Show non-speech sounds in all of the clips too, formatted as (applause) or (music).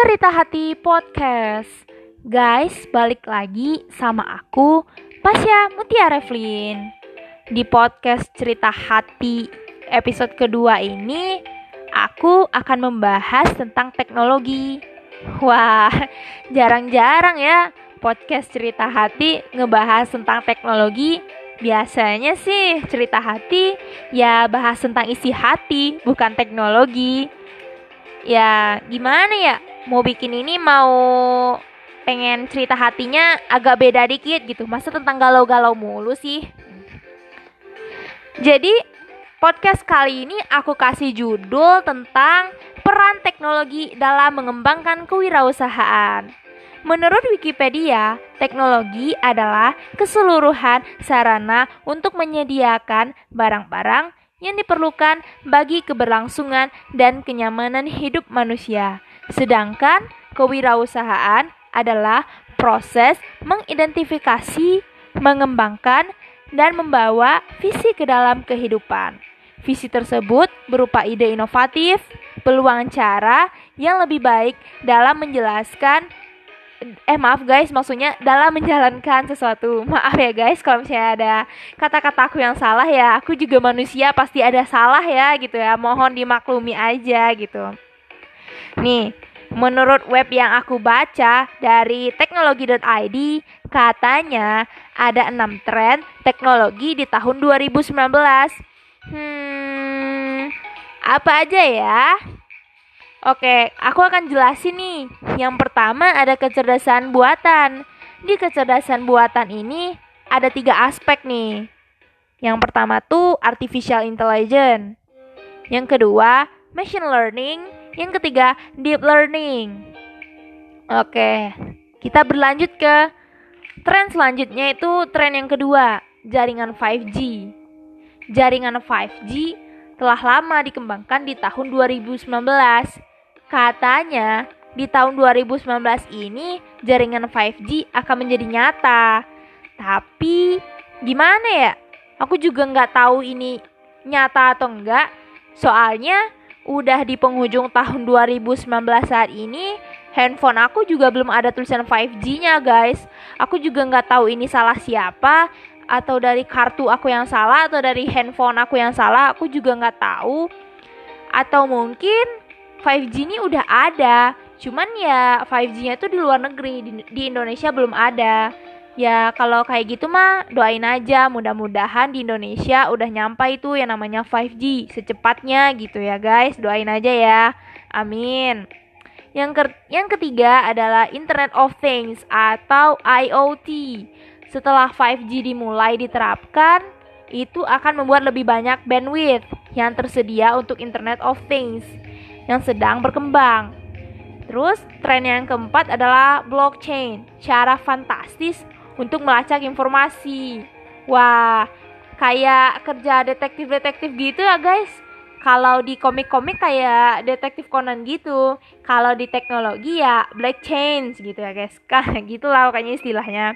Cerita Hati Podcast. Guys, balik lagi sama aku, Pasya Mutia Revlin Di podcast Cerita Hati episode kedua ini Aku akan membahas tentang teknologi. Wah, (laughs) jarang-jarang ya podcast Cerita Hati ngebahas tentang teknologi. Biasanya sih cerita hati ya bahas tentang isi hati, bukan teknologi. Ya gimana ya, mau bikin ini mau pengen cerita hatinya agak beda dikit gitu. Masa tentang galau-galau mulu sih? Jadi podcast kali ini aku kasih judul tentang peran teknologi dalam mengembangkan kewirausahaan. Menurut Wikipedia, teknologi adalah keseluruhan sarana untuk menyediakan barang-barang yang diperlukan bagi keberlangsungan dan kenyamanan hidup manusia. Sedangkan kewirausahaan adalah proses mengidentifikasi, mengembangkan, dan membawa visi ke dalam kehidupan. Visi tersebut berupa ide inovatif, peluang cara yang lebih baik dalam menjelaskan eh maaf guys maksudnya dalam menjalankan sesuatu. (laughs) Maaf ya guys kalau misalnya ada kata-kata aku yang salah ya aku juga manusia pasti ada salah ya gitu ya. Mohon dimaklumi aja gitu nih menurut web yang aku baca dari teknologi.id katanya ada enam tren teknologi di tahun 2019 hmm apa aja ya Oke, aku akan jelasin nih. Yang pertama ada kecerdasan buatan. Di kecerdasan buatan ini ada tiga aspek nih. Yang pertama tuh artificial intelligence. Yang kedua machine learning. Yang ketiga deep learning. Oke, kita berlanjut ke tren selanjutnya itu tren yang kedua, jaringan 5G. Jaringan 5G telah lama dikembangkan di tahun 2019 Katanya di tahun 2019 ini jaringan 5G akan menjadi nyata. Tapi gimana ya? Aku juga nggak tahu ini nyata atau enggak. Soalnya udah di penghujung tahun 2019 saat ini handphone aku juga belum ada tulisan 5G-nya guys. Aku juga nggak tahu ini salah siapa atau dari kartu aku yang salah atau dari handphone aku yang salah. Aku juga nggak tahu. Atau mungkin 5G ini udah ada, cuman ya 5G-nya itu di luar negeri, di, di Indonesia belum ada. Ya kalau kayak gitu mah doain aja mudah-mudahan di Indonesia udah nyampe itu yang namanya 5G secepatnya gitu ya guys. Doain aja ya. Amin. Yang ke yang ketiga adalah Internet of Things atau IoT. Setelah 5G dimulai diterapkan, itu akan membuat lebih banyak bandwidth yang tersedia untuk Internet of Things yang sedang berkembang. Terus, tren yang keempat adalah blockchain, cara fantastis untuk melacak informasi. Wah, kayak kerja detektif-detektif gitu ya guys. Kalau di komik-komik kayak detektif Conan gitu. Kalau di teknologi ya blockchain gitu ya guys. Kayak (laughs) gitulah pokoknya istilahnya.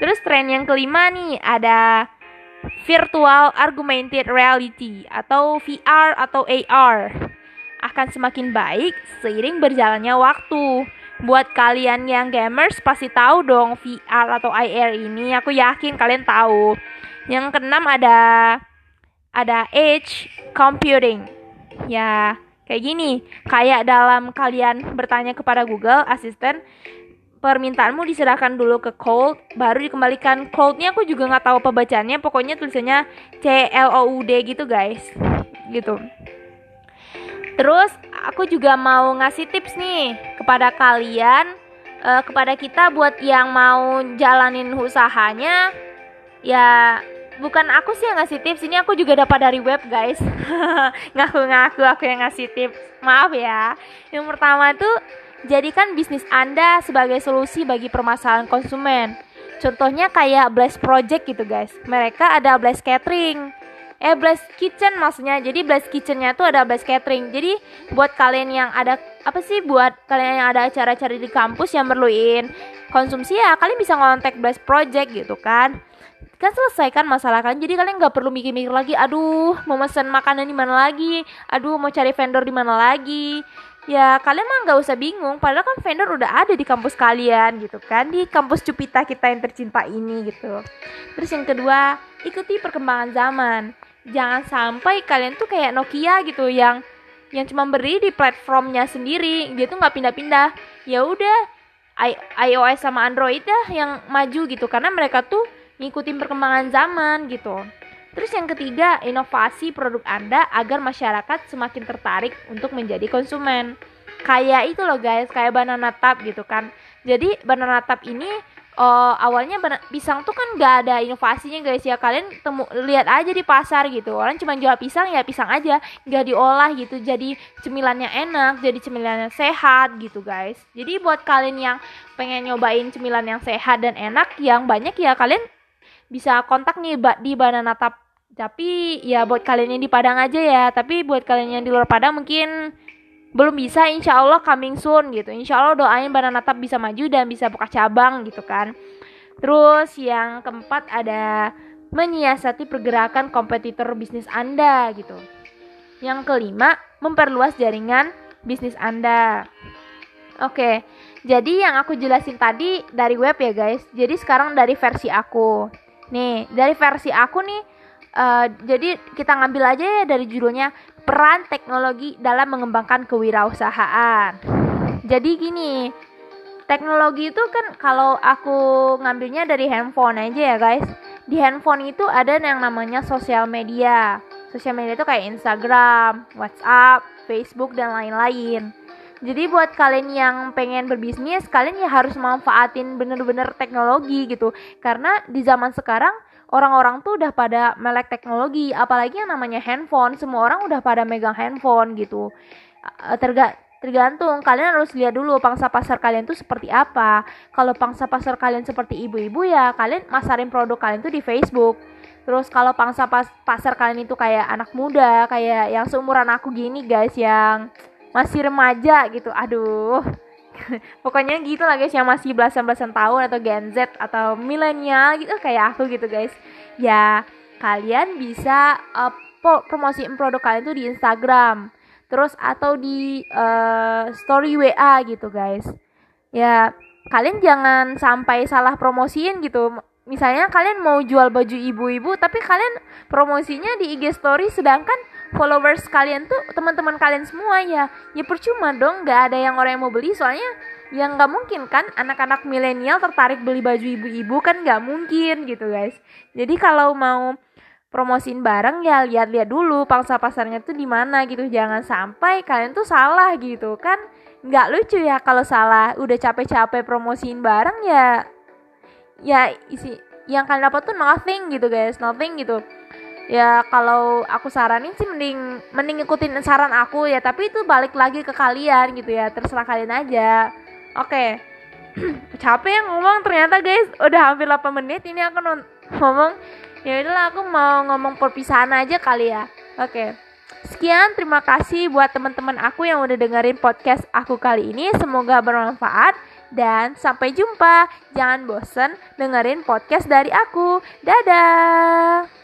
Terus tren yang kelima nih ada virtual augmented reality atau VR atau AR akan semakin baik seiring berjalannya waktu. Buat kalian yang gamers pasti tahu dong VR atau AR ini. Aku yakin kalian tahu. Yang keenam ada ada edge computing. Ya, kayak gini. Kayak dalam kalian bertanya kepada Google Assistant, permintaanmu diserahkan dulu ke cold, baru dikembalikan coldnya aku juga nggak tahu pembacanya. Pokoknya tulisannya C L O U D gitu guys. Gitu. Terus aku juga mau ngasih tips nih kepada kalian, uh, kepada kita buat yang mau jalanin usahanya, ya bukan aku sih yang ngasih tips ini aku juga dapat dari web guys. (laughs) Ngaku-ngaku aku yang ngasih tips. Maaf ya. Yang pertama tuh jadikan bisnis anda sebagai solusi bagi permasalahan konsumen. Contohnya kayak Blast Project gitu guys. Mereka ada Blast Catering eh Blast Kitchen maksudnya. Jadi Blast Kitchennya tuh ada Blast Catering. Jadi buat kalian yang ada apa sih buat kalian yang ada acara-acara di kampus yang perluin konsumsi ya kalian bisa ngontek Blast Project gitu kan. Kan selesaikan masalah kalian jadi kalian nggak perlu mikir-mikir lagi aduh mau pesan makanan di mana lagi? Aduh mau cari vendor di mana lagi? Ya kalian mah nggak usah bingung. Padahal kan vendor udah ada di kampus kalian gitu kan. Di kampus Cupita kita yang tercinta ini gitu. Terus yang kedua ikuti perkembangan zaman jangan sampai kalian tuh kayak Nokia gitu yang yang cuma beri di platformnya sendiri dia tuh nggak pindah-pindah ya udah iOS sama Android dah yang maju gitu karena mereka tuh ngikutin perkembangan zaman gitu Terus yang ketiga, inovasi produk Anda agar masyarakat semakin tertarik untuk menjadi konsumen. Kayak itu loh guys, kayak banana tap gitu kan. Jadi banana tap ini uh, awalnya pisang tuh kan gak ada inovasinya guys ya. Kalian temu lihat aja di pasar gitu. Orang cuma jual pisang ya pisang aja. Gak diolah gitu. Jadi cemilannya enak jadi cemilannya sehat gitu guys. Jadi buat kalian yang pengen nyobain cemilan yang sehat dan enak yang banyak ya kalian bisa kontak nih di banana tap tapi ya buat kalian yang di Padang aja ya. Tapi buat kalian yang di luar Padang mungkin belum bisa insya Allah coming soon gitu. Insya Allah doain Banana Tap bisa maju dan bisa buka cabang gitu kan. Terus yang keempat ada menyiasati pergerakan kompetitor bisnis Anda gitu. Yang kelima memperluas jaringan bisnis Anda. Oke, jadi yang aku jelasin tadi dari web ya guys. Jadi sekarang dari versi aku. Nih, dari versi aku nih uh, jadi kita ngambil aja ya dari judulnya peran teknologi dalam mengembangkan kewirausahaan. Jadi gini, teknologi itu kan kalau aku ngambilnya dari handphone aja ya guys. Di handphone itu ada yang namanya sosial media. Sosial media itu kayak Instagram, WhatsApp, Facebook dan lain-lain. Jadi buat kalian yang pengen berbisnis, kalian ya harus manfaatin bener-bener teknologi gitu. Karena di zaman sekarang orang-orang tuh udah pada melek teknologi apalagi yang namanya handphone. Semua orang udah pada megang handphone gitu. Terga tergantung. Kalian harus lihat dulu pangsa pasar kalian tuh seperti apa. Kalau pangsa pasar kalian seperti ibu-ibu ya kalian masarin produk kalian tuh di Facebook. Terus kalau pangsa pas pasar kalian itu kayak anak muda kayak yang seumuran aku gini guys yang masih remaja gitu. Aduh (laughs) pokoknya gitu lah guys yang masih belasan-belasan tahun atau Gen Z atau milenial gitu kayak aku gitu guys. Ya kalian bisa uh, promosiin produk kalian tuh di Instagram. Terus atau di uh, story WA gitu guys. Ya kalian jangan sampai salah promosiin gitu. Misalnya kalian mau jual baju ibu-ibu tapi kalian promosinya di IG story sedangkan followers kalian tuh teman-teman kalian semua ya ya percuma dong nggak ada yang orang yang mau beli. Soalnya yang nggak mungkin kan anak-anak milenial tertarik beli baju ibu-ibu kan nggak mungkin gitu guys. Jadi kalau mau promosiin barang ya lihat-lihat dulu pangsa pasarnya tuh di mana gitu. Jangan sampai kalian tuh salah gitu kan. Nggak lucu ya kalau salah udah capek-capek promosiin barang ya ya isi yang kalian dapat tuh nothing gitu guys. Nothing gitu ya kalau aku saranin sih mending mending ikutin saran aku ya tapi itu balik lagi ke kalian gitu ya terserah kalian aja oke okay. (clears throat) capek yang ngomong ternyata guys udah hampir 8 menit ini aku ngomong ya udahlah aku mau ngomong perpisahan aja kali ya oke okay. Sekian, terima kasih buat teman-teman aku yang udah dengerin podcast aku kali ini. Semoga bermanfaat. Dan sampai jumpa. Jangan bosen dengerin podcast dari aku. Dadah.